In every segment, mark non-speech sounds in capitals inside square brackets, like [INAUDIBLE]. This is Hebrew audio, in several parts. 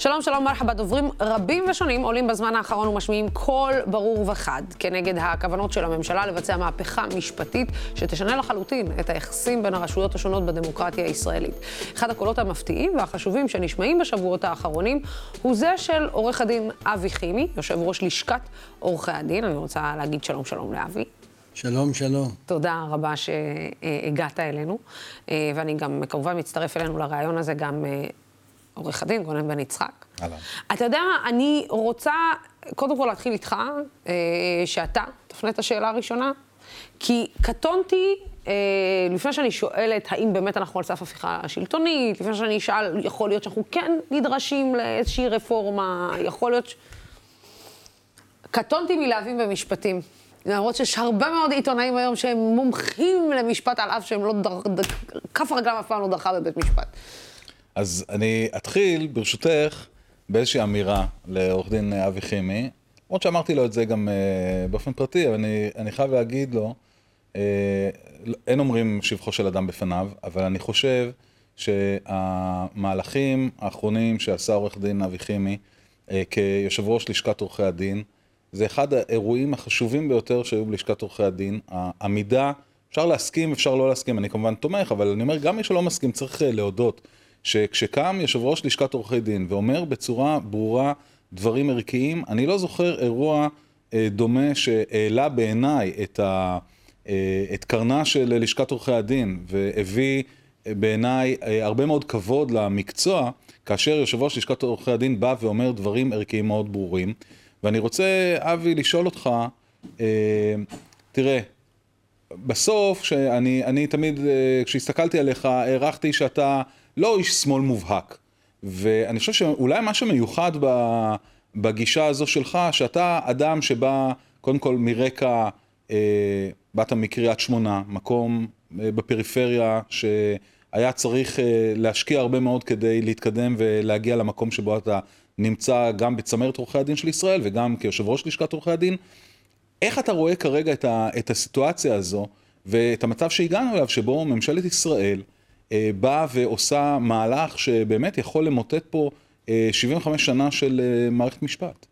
שלום, שלום, מרחבה. דוברים רבים ושונים עולים בזמן האחרון ומשמיעים קול ברור וחד כנגד הכוונות של הממשלה לבצע מהפכה משפטית שתשנה לחלוטין את היחסים בין הרשויות השונות בדמוקרטיה הישראלית. אחד הקולות המפתיעים והחשובים שנשמעים בשבועות האחרונים הוא זה של עורך הדין אבי חימי, יושב ראש לשכת עורכי הדין. אני רוצה להגיד שלום, שלום לאבי. שלום, שלום. תודה רבה שהגעת אלינו, ואני גם כמובן מצטרף אלינו לרעיון הזה גם עורך הדין, גונן בן יצחק. אהלן. אתה יודע מה, אני רוצה קודם כל להתחיל איתך, אה, שאתה תפנה את השאלה הראשונה, כי קטונתי, אה, לפני שאני שואלת האם באמת אנחנו על סף הפיכה שלטונית, לפני שאני אשאל, יכול להיות שאנחנו כן נדרשים לאיזושהי רפורמה, יכול להיות ש... קטונתי מלהבין במשפטים. למרות שיש הרבה מאוד עיתונאים היום שהם מומחים למשפט על אף שהם לא דר... ד... כף רגלם אף פעם לא דרכה בבית משפט. אז אני אתחיל, ברשותך, באיזושהי אמירה לעורך דין אבי חימי, למרות שאמרתי לו את זה גם uh, באופן פרטי, אבל אני, אני חייב להגיד לו, uh, אין אומרים שבחו של אדם בפניו, אבל אני חושב שהמהלכים האחרונים שעשה עורך דין אבי חימי, uh, כיושב ראש לשכת עורכי הדין, זה אחד האירועים החשובים ביותר שהיו בלשכת עורכי הדין. העמידה, אפשר להסכים, אפשר לא להסכים, אני כמובן תומך, אבל אני אומר, גם מי שלא מסכים צריך להודות. שכשקם יושב ראש לשכת עורכי דין ואומר בצורה ברורה דברים ערכיים, אני לא זוכר אירוע אה, דומה שהעלה בעיניי את, ה, אה, את קרנה של לשכת עורכי הדין והביא אה, בעיניי אה, הרבה מאוד כבוד למקצוע, כאשר יושב ראש לשכת עורכי הדין בא ואומר דברים ערכיים מאוד ברורים. ואני רוצה, אבי, לשאול אותך, אה, תראה, בסוף, שאני אני תמיד, אה, כשהסתכלתי עליך, הערכתי שאתה לא איש שמאל מובהק. ואני חושב שאולי מה שמיוחד בגישה הזו שלך, שאתה אדם שבא קודם כל מרקע, אה, באת מקריית שמונה, מקום אה, בפריפריה שהיה צריך אה, להשקיע הרבה מאוד כדי להתקדם ולהגיע למקום שבו אתה נמצא גם בצמרת עורכי הדין של ישראל וגם כיושב ראש לשכת עורכי הדין. איך אתה רואה כרגע את, ה, את הסיטואציה הזו ואת המצב שהגענו אליו שבו ממשלת ישראל באה ועושה מהלך שבאמת יכול למוטט פה 75 אה, שנה של אה, מערכת משפט.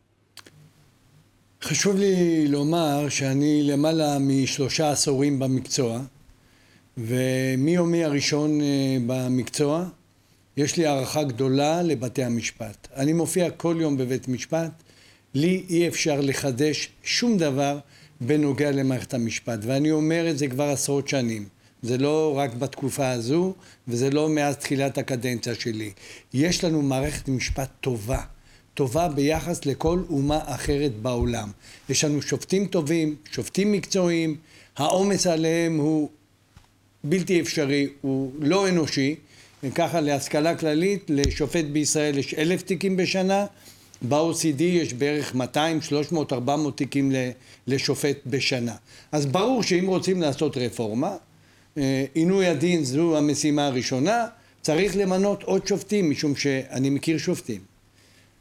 חשוב לי לומר שאני למעלה משלושה עשורים במקצוע, ומיומי הראשון במקצוע יש לי הערכה גדולה לבתי המשפט. אני מופיע כל יום בבית משפט, לי אי אפשר לחדש שום דבר בנוגע למערכת המשפט, ואני אומר את זה כבר עשרות שנים. זה לא רק בתקופה הזו, וזה לא מאז תחילת הקדנציה שלי. יש לנו מערכת משפט טובה, טובה ביחס לכל אומה אחרת בעולם. יש לנו שופטים טובים, שופטים מקצועיים, העומס עליהם הוא בלתי אפשרי, הוא לא אנושי. ככה להשכלה כללית, לשופט בישראל יש אלף תיקים בשנה, ב-OCD יש בערך 200, 300, 400 תיקים לשופט בשנה. אז ברור שאם רוצים לעשות רפורמה, עינוי הדין זו המשימה הראשונה, צריך למנות עוד שופטים, משום שאני מכיר שופטים.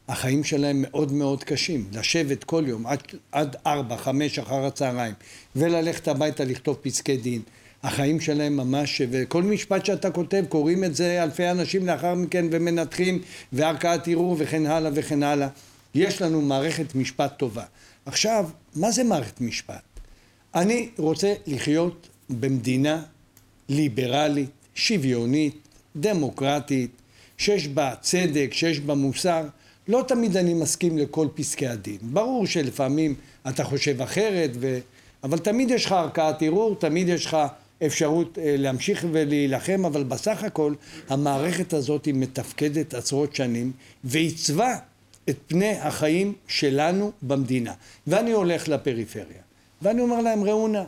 החיים שלהם מאוד מאוד קשים. לשבת כל יום עד, עד ארבע, חמש אחר הצהריים, וללכת הביתה לכתוב פסקי דין. החיים שלהם ממש, וכל משפט שאתה כותב, קוראים את זה אלפי אנשים לאחר מכן ומנתחים, וערכאת ערעור וכן הלאה וכן הלאה. יש לנו מערכת משפט טובה. עכשיו, מה זה מערכת משפט? אני רוצה לחיות במדינה ליברלית, שוויונית, דמוקרטית, שיש בה צדק, שיש בה מוסר. לא תמיד אני מסכים לכל פסקי הדין. ברור שלפעמים אתה חושב אחרת, ו... אבל תמיד יש לך ערכאת ערעור, תמיד יש לך אפשרות אה, להמשיך ולהילחם, אבל בסך הכל המערכת הזאת היא מתפקדת עשרות שנים ועיצבה את פני החיים שלנו במדינה. ואני הולך לפריפריה, ואני אומר להם, ראו נא,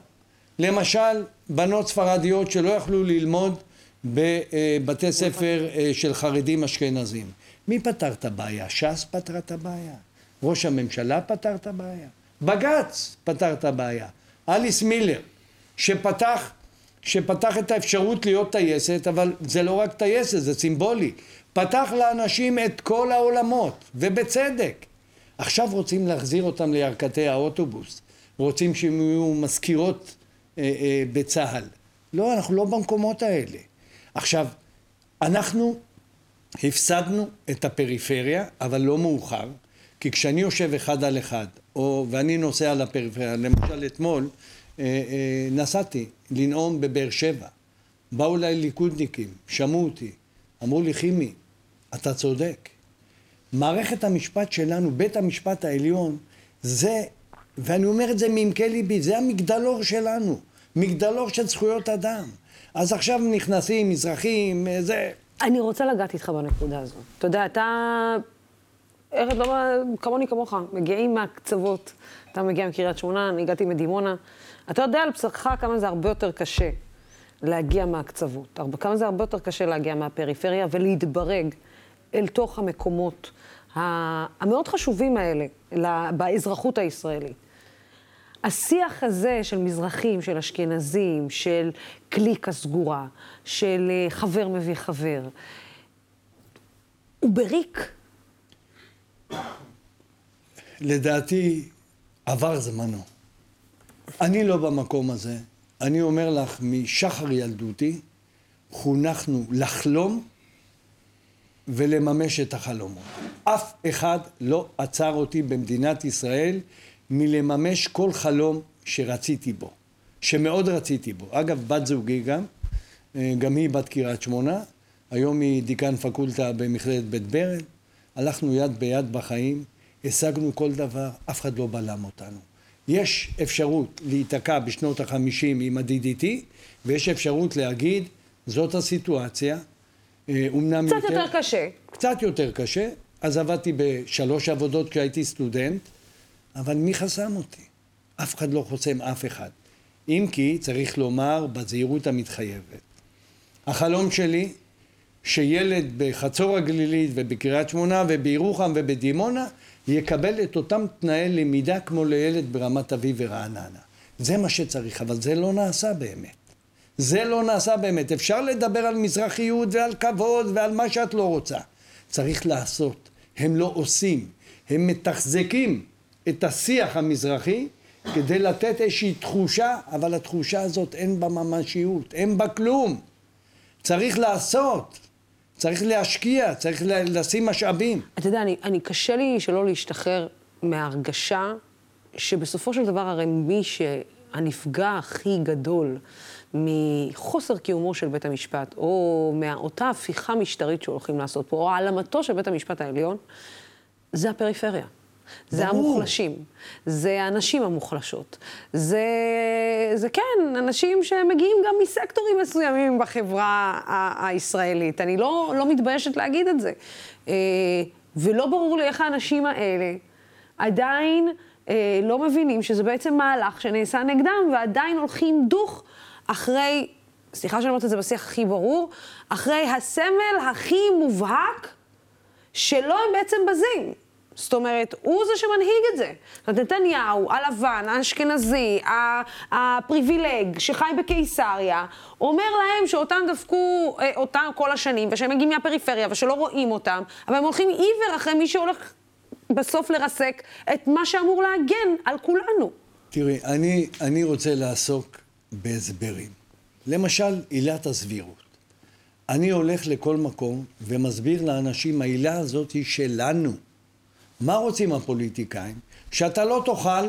למשל, בנות ספרדיות שלא יכלו ללמוד בבתי ספר אה, של חרדים אשכנזים. מי פתר את הבעיה? ש"ס פתרה את הבעיה? ראש הממשלה פתר את הבעיה? בג"ץ פתר את הבעיה. אליס מילר, שפתח, שפתח את האפשרות להיות טייסת, אבל זה לא רק טייסת, זה סימבולי. פתח לאנשים את כל העולמות, ובצדק. עכשיו רוצים להחזיר אותם לירכתי האוטובוס. רוצים שהם יהיו מזכירות אה, אה, בצה"ל. לא, אנחנו לא במקומות האלה. עכשיו, אנחנו הפסדנו את הפריפריה, אבל לא מאוחר, כי כשאני יושב אחד על אחד, או, ואני נוסע לפריפריה, למשל אתמול אה, אה, נסעתי לנאום בבאר שבע, באו אליי ליכודניקים, שמעו אותי, אמרו לי, חימי, אתה צודק. מערכת המשפט שלנו, בית המשפט העליון, זה, ואני אומר את זה מעמקי ליבי, זה המגדלור שלנו, מגדלור של זכויות אדם. אז עכשיו נכנסים מזרחים, זה... אני רוצה לגעת איתך בנקודה הזו. אתה יודע, אתה, ארץ לא כמוני כמוך, מגיעים מהקצוות. אתה מגיע מקריית שמונה, אני הגעתי מדימונה. אתה יודע על בשרך כמה זה הרבה יותר קשה להגיע מהקצוות. כמה זה הרבה יותר קשה להגיע מהפריפריה ולהתברג אל תוך המקומות המאוד חשובים האלה באזרחות הישראלית. השיח הזה של מזרחים, של אשכנזים, של קליקה סגורה, של אה, חבר מביא חבר, הוא בריק. לדעתי, עבר זמנו. אני לא במקום הזה. אני אומר לך, משחר ילדותי, חונכנו לחלום ולממש את החלומות. אף אחד לא עצר אותי במדינת ישראל מלממש כל חלום שרציתי בו, שמאוד רציתי בו. אגב, בת זוגי גם, אה, גם היא בת קריית שמונה, היום היא דיקן פקולטה במכללת בית ברל, הלכנו יד ביד בחיים, השגנו כל דבר, אף אחד לא בלם אותנו. יש אפשרות להיתקע בשנות החמישים עם ה-DDT, ויש אפשרות להגיד, זאת הסיטואציה, אומנם קצת יותר, יותר קשה. קצת יותר קשה, אז עבדתי בשלוש עבודות כשהייתי סטודנט, אבל מי חסם אותי? אף אחד לא חוסם אף אחד. אם כי, צריך לומר, בזהירות המתחייבת. החלום שלי, שילד בחצור הגלילית ובקריית שמונה ובירוחם ובדימונה, יקבל את אותם תנאי למידה כמו לילד ברמת אביב ורעננה. זה מה שצריך, אבל זה לא נעשה באמת. זה לא נעשה באמת. אפשר לדבר על מזרחיות ועל כבוד ועל מה שאת לא רוצה. צריך לעשות. הם לא עושים. הם מתחזקים את השיח המזרחי כדי לתת איזושהי תחושה, אבל התחושה הזאת אין בה ממשיות, אין בה כלום. צריך לעשות, צריך להשקיע, צריך לשים משאבים. אתה יודע, אני, אני קשה לי שלא להשתחרר מההרגשה שבסופו של דבר הרי מי שהנפגע הכי גדול מחוסר קיומו של בית המשפט, או מאותה הפיכה משטרית שהולכים לעשות פה, או העלמתו של בית המשפט העליון, זה הפריפריה. זה ברור. המוחלשים, זה הנשים המוחלשות, זה, זה כן, אנשים שמגיעים גם מסקטורים מסוימים בחברה הישראלית. אני לא, לא מתביישת להגיד את זה. אה, ולא ברור לי איך האנשים האלה עדיין אה, לא מבינים שזה בעצם מהלך שנעשה נגדם, ועדיין הולכים דוך אחרי, סליחה שאני אומרת את זה בשיח הכי ברור, אחרי הסמל הכי מובהק שלו הם בעצם בזים. זאת אומרת, הוא זה שמנהיג את זה. זאת אומרת, נתניהו, הלבן, האשכנזי, הפריבילג, שחי בקיסריה, אומר להם שאותם דפקו אה, אותם כל השנים, ושהם מגיעים מהפריפריה, ושלא רואים אותם, אבל הם הולכים עיוור אחרי מי שהולך בסוף לרסק את מה שאמור להגן על כולנו. תראי, אני, אני רוצה לעסוק בהסברים. למשל, עילת הסבירות. אני הולך לכל מקום ומסביר לאנשים, העילה הזאת היא שלנו. מה רוצים הפוליטיקאים? שאתה לא תוכל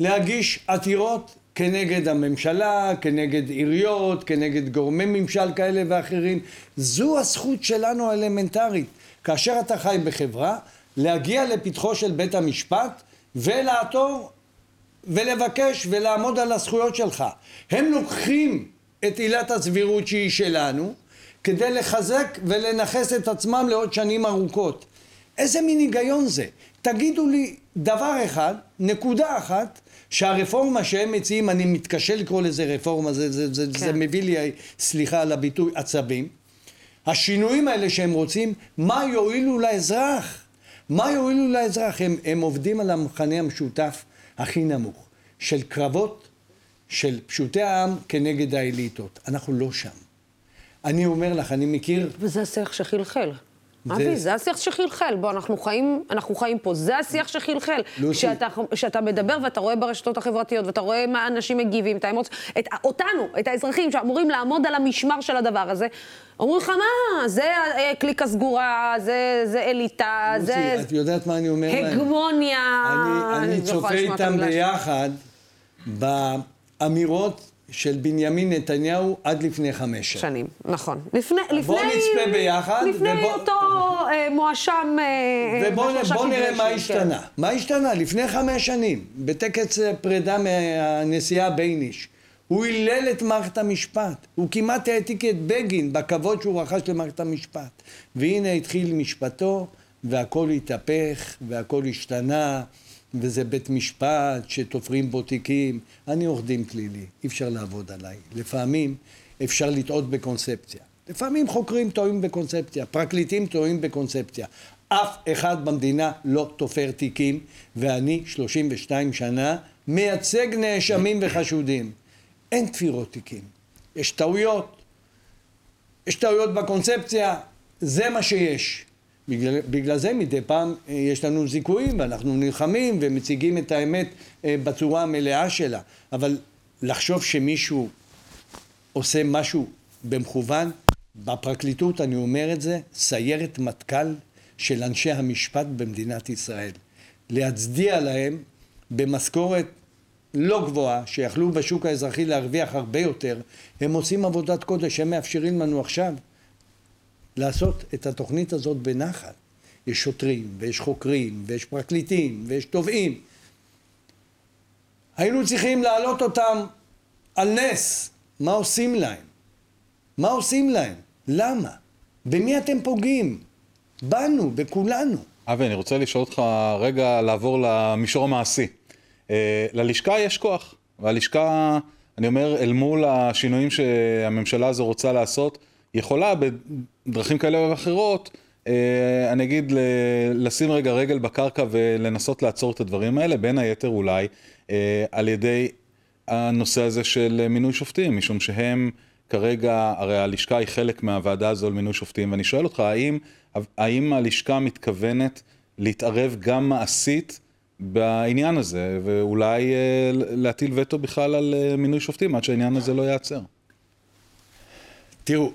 להגיש עתירות כנגד הממשלה, כנגד עיריות, כנגד גורמי ממשל כאלה ואחרים. זו הזכות שלנו האלמנטרית. כאשר אתה חי בחברה, להגיע לפתחו של בית המשפט ולעתור ולבקש ולעמוד על הזכויות שלך. הם לוקחים את עילת הסבירות שהיא שלנו כדי לחזק ולנכס את עצמם לעוד שנים ארוכות. איזה מין היגיון זה? תגידו לי דבר אחד, נקודה אחת, שהרפורמה שהם מציעים, אני מתקשה לקרוא לזה רפורמה, זה, זה, זה, כן. זה מביא לי, סליחה על הביטוי, עצבים. השינויים האלה שהם רוצים, מה יועילו לאזרח? מה יועילו לאזרח? הם, הם עובדים על המכנה המשותף הכי נמוך, של קרבות של פשוטי העם כנגד האליטות. אנחנו לא שם. אני אומר לך, אני מכיר... וזה השיח שחלחל. אבי, זה השיח שחלחל. בוא, אנחנו חיים, אנחנו חיים פה, זה השיח שחלחל. לוסי. כשאתה, מדבר ואתה רואה ברשתות החברתיות, ואתה רואה מה אנשים מגיבים, את האמוציות, את, אותנו, את האזרחים שאמורים לעמוד על המשמר של הדבר הזה, אומרים לך, מה, זה אה, קליקה סגורה, זה, זה אליטה, לוסי, זה את יודעת מה אני אומר להם? הגמוניה. אני, אני יכולה צופה איתם. ביחד באמירות של בנימין נתניהו עד לפני חמש שנים. שנים, נכון. לפני, לפני... בוא נצפה ביחד, לפני ובוא- אותו אה, מואשם... אה, ובואו נראה מה כן. השתנה. מה השתנה? לפני חמש שנים, בטקס אה, פרידה מהנשיאה בייניש, הוא הילל את מערכת המשפט. הוא כמעט העתיק את בגין בכבוד שהוא רכש למערכת המשפט. והנה התחיל משפטו, והכל התהפך, והכל השתנה, וזה בית משפט שתופרים בו תיקים. אני עורך דין פלילי, אי אפשר לעבוד עליי. לפעמים אפשר לטעות בקונספציה. לפעמים חוקרים טועים בקונספציה, פרקליטים טועים בקונספציה. אף אחד במדינה לא תופר תיקים, ואני 32 שנה מייצג נאשמים וחשודים. אין תפירות תיקים. יש טעויות, יש טעויות בקונספציה, זה מה שיש. בגלל, בגלל זה מדי פעם אה, יש לנו זיכויים ואנחנו נלחמים ומציגים את האמת אה, בצורה המלאה שלה. אבל לחשוב שמישהו עושה משהו במכוון, בפרקליטות, אני אומר את זה, סיירת מטכ"ל של אנשי המשפט במדינת ישראל. להצדיע להם במשכורת לא גבוהה, שיכלו בשוק האזרחי להרוויח הרבה יותר, הם עושים עבודת קודש, הם מאפשרים לנו עכשיו לעשות את התוכנית הזאת בנחת. יש שוטרים, ויש חוקרים, ויש פרקליטים, ויש תובעים. היינו צריכים להעלות אותם על נס. מה עושים להם? מה עושים להם? למה? במי אתם פוגעים? בנו, בכולנו. אבי, אני רוצה לשאול אותך רגע לעבור למישור המעשי. אה, ללשכה יש כוח, והלשכה, אני אומר, אל מול השינויים שהממשלה הזו רוצה לעשות, יכולה בדרכים כאלה ואחרות, אה, אני אגיד, לשים רגע רגל בקרקע ולנסות לעצור את הדברים האלה, בין היתר אולי אה, על ידי הנושא הזה של מינוי שופטים, משום שהם כרגע, הרי הלשכה היא חלק מהוועדה הזו למינוי שופטים, ואני שואל אותך, האם, האם הלשכה מתכוונת להתערב גם מעשית בעניין הזה, ואולי אה, להטיל וטו בכלל על מינוי שופטים עד שהעניין הזה לא ייעצר? תראו,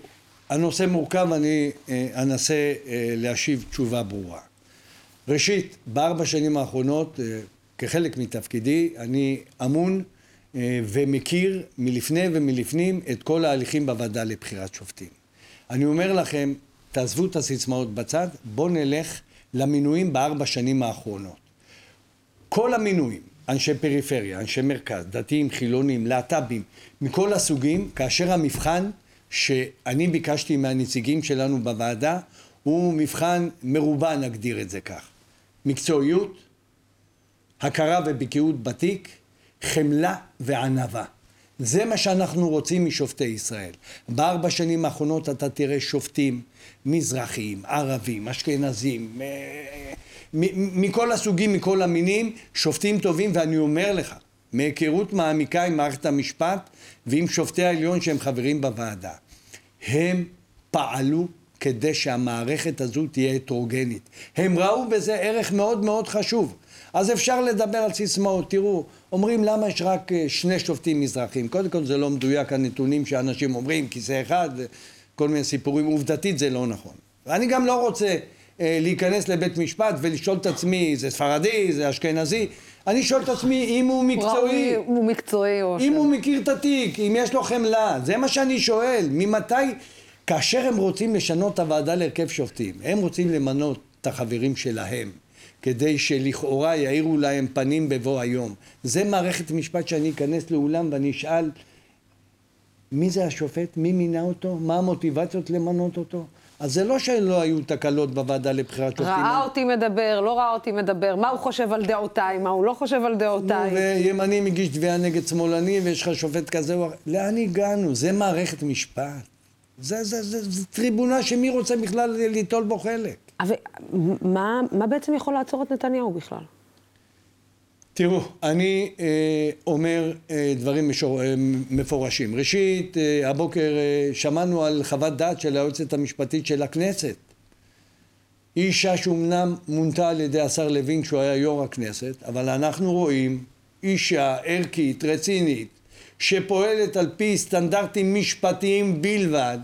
הנושא מורכב, אני אה, אנסה אה, להשיב תשובה ברורה. ראשית, בארבע שנים האחרונות, אה, כחלק מתפקידי, אני אמון ומכיר מלפני ומלפנים את כל ההליכים בוועדה לבחירת שופטים. אני אומר לכם, תעזבו את הסיסמאות בצד, בואו נלך למינויים בארבע שנים האחרונות. כל המינויים, אנשי פריפריה, אנשי מרכז, דתיים, חילונים, להט"בים, מכל הסוגים, כאשר המבחן שאני ביקשתי מהנציגים שלנו בוועדה הוא מבחן מרובע, נגדיר את זה כך. מקצועיות, הכרה ובקיאות בתיק, חמלה וענווה. זה מה שאנחנו רוצים משופטי ישראל. בארבע שנים האחרונות אתה תראה שופטים מזרחיים, ערבים, אשכנזים, אה, מכל הסוגים, מכל המינים, שופטים טובים, ואני אומר לך, מהיכרות מעמיקה עם מערכת המשפט ועם שופטי העליון שהם חברים בוועדה, הם פעלו כדי שהמערכת הזו תהיה הטרוגנית. הם ראו בזה ערך מאוד מאוד חשוב. אז אפשר לדבר על סיסמאות. תראו, אומרים למה יש רק אה, שני שופטים מזרחים. קודם כל זה לא מדויק הנתונים שאנשים אומרים, כיסא אחד, כל מיני סיפורים. עובדתית זה לא נכון. ואני גם לא רוצה להיכנס לבית משפט ולשאול את עצמי, זה ספרדי, זה אשכנזי. אני שואל את עצמי אם הוא מקצועי. ראוי, הוא מקצועי או... אם הוא מכיר את התיק, אם יש לו חמלה, זה מה שאני שואל, ממתי, כאשר הם רוצים לשנות את הוועדה להרכב שופטים, הם רוצים למנות את החברים שלהם, כדי שלכאורה יאירו להם פנים בבוא היום. זה מערכת משפט שאני אכנס לאולם ואני אשאל, מי זה השופט? מי מינה אותו? מה המוטיבציות למנות אותו? אז זה לא שלא היו תקלות בוועדה לבחירת שופטים. ראה אותי מדבר, לא ראה אותי מדבר, מה הוא חושב על דעותיי, מה הוא לא חושב על נו, דעותיי. וימני מגיש תביעה נגד שמאלני ויש לך שופט כזה או אחר. לאן הגענו? זה מערכת משפט. זה, זה, זה, זה טריבונה שמי רוצה בכלל ליטול בו חלק. אבל מה, מה בעצם יכול לעצור את נתניהו בכלל? תראו, אני אה, אומר אה, דברים משור, אה, מפורשים. ראשית, הבוקר שמענו על חוות דעת של היועצת המשפטית של הכנסת, היא אישה שאומנם מונתה על ידי השר לוין כשהוא היה יו"ר הכנסת, אבל אנחנו רואים אישה ערכית, רצינית, שפועלת על פי סטנדרטים משפטיים בלבד,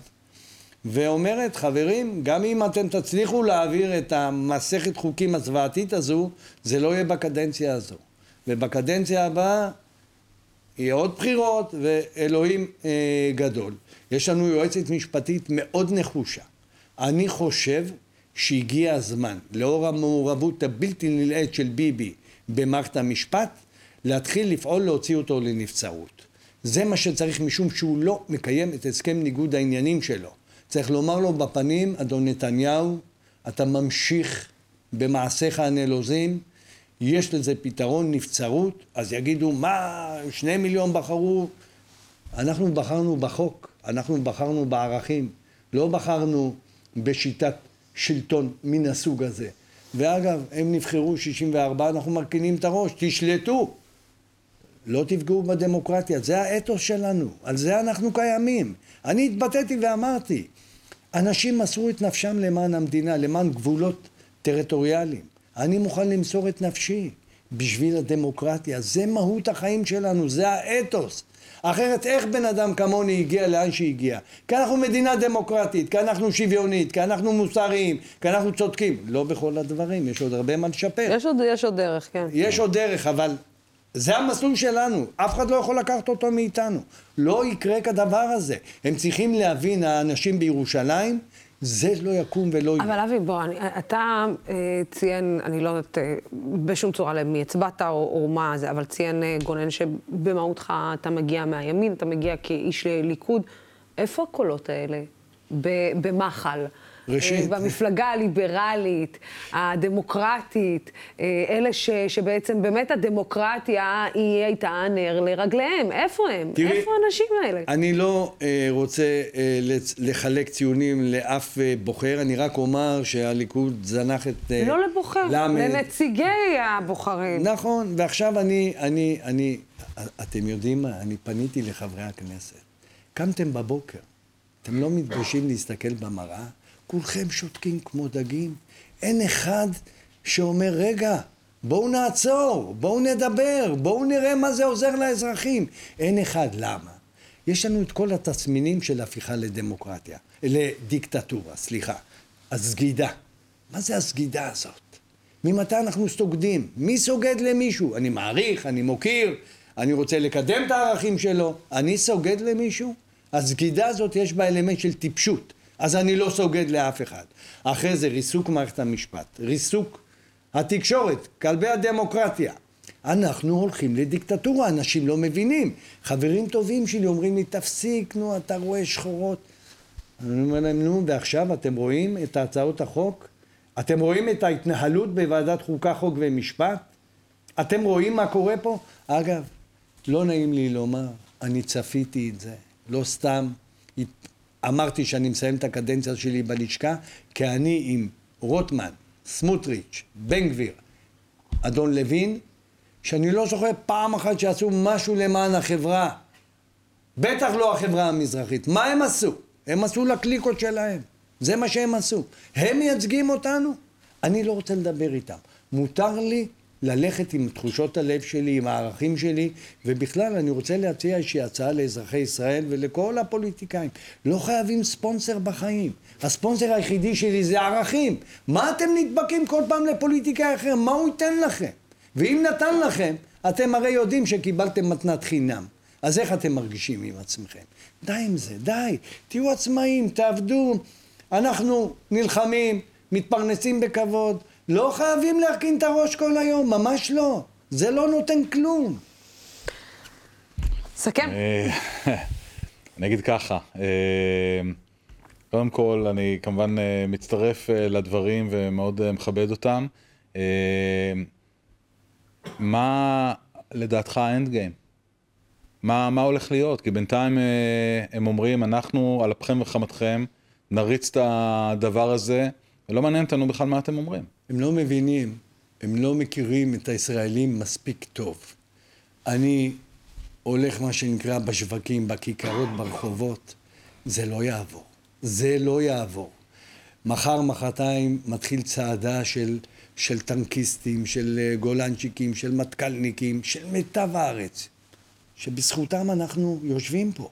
ואומרת, חברים, גם אם אתם תצליחו להעביר את המסכת חוקים הזוועתית הזו, זה לא יהיה בקדנציה הזו. ובקדנציה הבאה יהיה עוד בחירות, ואלוהים אה, גדול. יש לנו יועצת משפטית מאוד נחושה. אני חושב שהגיע הזמן, לאור המעורבות הבלתי נלאית של ביבי במערכת המשפט, להתחיל לפעול להוציא אותו לנבצרות. זה מה שצריך משום שהוא לא מקיים את הסכם ניגוד העניינים שלו. צריך לומר לו בפנים, אדון נתניהו, אתה ממשיך במעשיך הנלוזים, יש לזה פתרון נבצרות, אז יגידו, מה, שני מיליון בחרו? אנחנו בחרנו בחוק, אנחנו בחרנו בערכים, לא בחרנו בשיטת שלטון מן הסוג הזה. ואגב, הם נבחרו 64, אנחנו מרכינים את הראש, תשלטו. לא תפגעו בדמוקרטיה, זה האתוס שלנו, על זה אנחנו קיימים. אני התבטאתי ואמרתי, אנשים מסרו את נפשם למען המדינה, למען גבולות טריטוריאליים. אני מוכן למסור את נפשי בשביל הדמוקרטיה. זה מהות החיים שלנו, זה האתוס. אחרת איך בן אדם כמוני הגיע לאן שהגיע? כי אנחנו מדינה דמוקרטית, כי אנחנו שוויונית, כי אנחנו מוסריים, כי אנחנו צודקים. לא בכל הדברים, יש עוד הרבה מה לשפר. יש עוד, יש עוד דרך, כן. יש עוד דרך, אבל זה המסלול שלנו, אף אחד לא יכול לקחת אותו מאיתנו. לא יקרה כדבר הזה. הם צריכים להבין, האנשים בירושלים, זה לא יקום ולא יהיה. אבל אבי, בוא, אני, אתה אה, ציין, אני לא יודעת אה, בשום צורה למי הצבעת או, או מה זה, אבל ציין אה, גונן שבמהותך אתה מגיע מהימין, אתה מגיע כאיש ליכוד. איפה הקולות האלה במח"ל? ראשית... אה, במפלגה הליברלית, הדמוקרטית, אה, אלה ש, שבעצם באמת הדמוקרטיה היא הייתה נר לרגליהם. איפה הם? תראי, איפה האנשים האלה? אני לא אה, רוצה אה, לחלק ציונים לאף אה, בוחר, אני רק אומר שהליכוד זנח את... אה, לא לבוחר, למד... לנציגי הבוחרים. נכון, ועכשיו אני, אני, אני, אתם יודעים מה? אני פניתי לחברי הכנסת. קמתם בבוקר, אתם לא מתביישים להסתכל במראה? כולכם שותקים כמו דגים. אין אחד שאומר, רגע, בואו נעצור, בואו נדבר, בואו נראה מה זה עוזר לאזרחים. אין אחד. למה? יש לנו את כל התסמינים של הפיכה לדמוקרטיה, לדיקטטורה, סליחה. הסגידה. מה זה הסגידה הזאת? ממתי אנחנו סוגדים? מי סוגד למישהו? אני מעריך, אני מוקיר, אני רוצה לקדם את הערכים שלו. אני סוגד למישהו? הסגידה הזאת יש בה אלמנט של טיפשות. אז אני לא סוגד לאף אחד. אחרי זה ריסוק מערכת המשפט, ריסוק התקשורת, כלבי הדמוקרטיה. אנחנו הולכים לדיקטטורה, אנשים לא מבינים. חברים טובים שלי אומרים לי, תפסיק, נו, אתה רואה שחורות. אני אומר להם, נו, ועכשיו אתם רואים את הצעות החוק? אתם רואים את ההתנהלות בוועדת חוקה, חוק ומשפט? אתם רואים מה קורה פה? אגב, לא נעים לי לומר, אני צפיתי את זה, לא סתם אמרתי שאני מסיים את הקדנציה שלי בלשכה, כי אני עם רוטמן, סמוטריץ', בן גביר, אדון לוין, שאני לא זוכר פעם אחת שעשו משהו למען החברה. בטח לא החברה המזרחית. מה הם עשו? הם עשו לקליקות שלהם. זה מה שהם עשו. הם מייצגים אותנו? אני לא רוצה לדבר איתם. מותר לי ללכת עם תחושות הלב שלי, עם הערכים שלי, ובכלל אני רוצה להציע איזושהי הצעה לאזרחי ישראל ולכל הפוליטיקאים. לא חייבים ספונסר בחיים. הספונסר היחידי שלי זה ערכים. מה אתם נדבקים כל פעם לפוליטיקאי אחר? מה הוא ייתן לכם? ואם נתן לכם, אתם הרי יודעים שקיבלתם מתנת חינם. אז איך אתם מרגישים עם עצמכם? די עם זה, די. תהיו עצמאים, תעבדו. אנחנו נלחמים, מתפרנסים בכבוד. לא חייבים להרכין את הראש כל היום, ממש לא. זה לא נותן כלום. סכם. אה, [LAUGHS] אני אגיד ככה, אה, קודם כל, אני כמובן אה, מצטרף לדברים ומאוד מכבד אותם. מה לדעתך האנד גיים? מה, מה הולך להיות? כי בינתיים הם אומרים, אנחנו על אפכם וחמתכם נריץ את הדבר הזה, ולא מעניין אותנו בכלל מה אתם אומרים. הם לא מבינים, הם לא מכירים את הישראלים מספיק טוב. אני הולך, מה שנקרא, בשווקים, בכיכרות, ברחובות, זה לא יעבור. זה לא יעבור. מחר, מחרתיים, מתחיל צעדה של, של טנקיסטים, של אה, גולנצ'יקים, של מטכ"לניקים, של מיטב הארץ, שבזכותם אנחנו יושבים פה.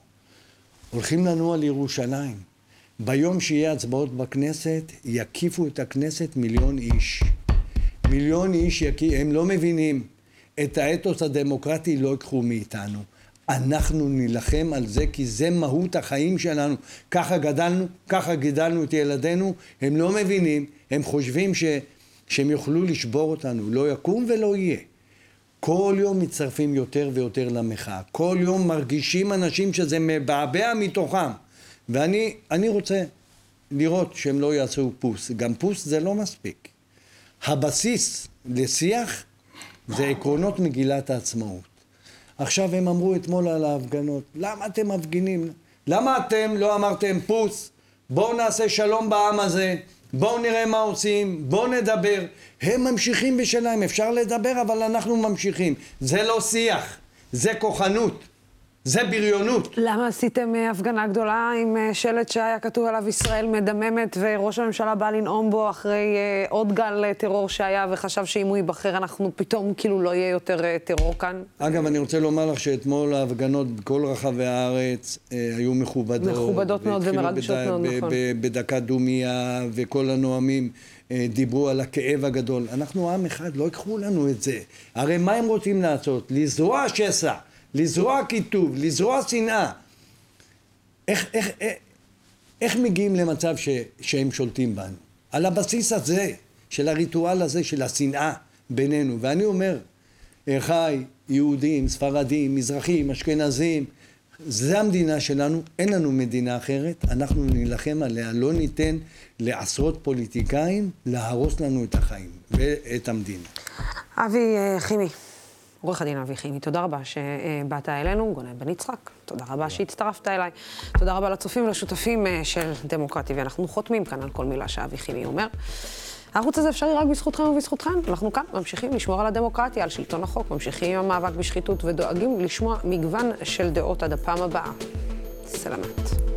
הולכים לנוע לירושלים. ביום שיהיה הצבעות בכנסת, יקיפו את הכנסת מיליון איש. מיליון איש, יקי... הם לא מבינים. את האתוס הדמוקרטי לא ייקחו מאיתנו. אנחנו נילחם על זה כי זה מהות החיים שלנו. ככה גדלנו, ככה גידלנו את ילדינו, הם לא מבינים, הם חושבים ש... שהם יוכלו לשבור אותנו. לא יקום ולא יהיה. כל יום מצטרפים יותר ויותר למחאה. כל יום מרגישים אנשים שזה מבעבע מתוכם. ואני רוצה לראות שהם לא יעשו פוס. גם פוס זה לא מספיק. הבסיס לשיח זה עקרונות מגילת העצמאות. עכשיו הם אמרו אתמול על ההפגנות, למה אתם מפגינים? למה אתם לא אמרתם פוס, בואו נעשה שלום בעם הזה, בואו נראה מה עושים, בואו נדבר. הם ממשיכים בשלהם, אפשר לדבר אבל אנחנו ממשיכים. זה לא שיח, זה כוחנות. זה בריונות. למה עשיתם אה, הפגנה גדולה עם אה, שלט שהיה כתוב עליו ישראל מדממת וראש הממשלה בא לנאום בו אחרי אה, עוד גל טרור שהיה וחשב שאם הוא ייבחר אנחנו פתאום כאילו לא יהיה יותר טרור כאן? אגב, אני רוצה לומר לך שאתמול ההפגנות בכל רחבי הארץ היו מכובדות. מכובדות מאוד ומרגשות מאוד, נכון. בדקת דומיה וכל הנואמים. דיברו על הכאב הגדול. אנחנו עם אחד, לא ייקחו לנו את זה. הרי מה הם רוצים לעשות? לזרוע שסע. לזרוע קיטוב, לזרוע שנאה. איך, איך, איך, איך מגיעים למצב ש, שהם שולטים בנו? על הבסיס הזה, של הריטואל הזה, של השנאה בינינו. ואני אומר, אחי, יהודים, ספרדים, מזרחים, אשכנזים, זה המדינה שלנו, אין לנו מדינה אחרת, אנחנו נילחם עליה, לא ניתן לעשרות פוליטיקאים להרוס לנו את החיים ואת המדינה. אבי אה, חימי. עורך הדין אבי חימי, תודה רבה שבאת אלינו, גונן בן יצחק, תודה רבה שהצטרפת אליי. תודה רבה לצופים ולשותפים אה, של דמוקרטי, ואנחנו חותמים כאן על כל מילה שאבי חימי אומר. הערוץ הזה אפשרי רק בזכותכם ובזכותכם. אנחנו כאן ממשיכים לשמור על הדמוקרטיה, על שלטון החוק, ממשיכים עם המאבק בשחיתות ודואגים לשמוע מגוון של דעות עד הפעם הבאה. סלמת.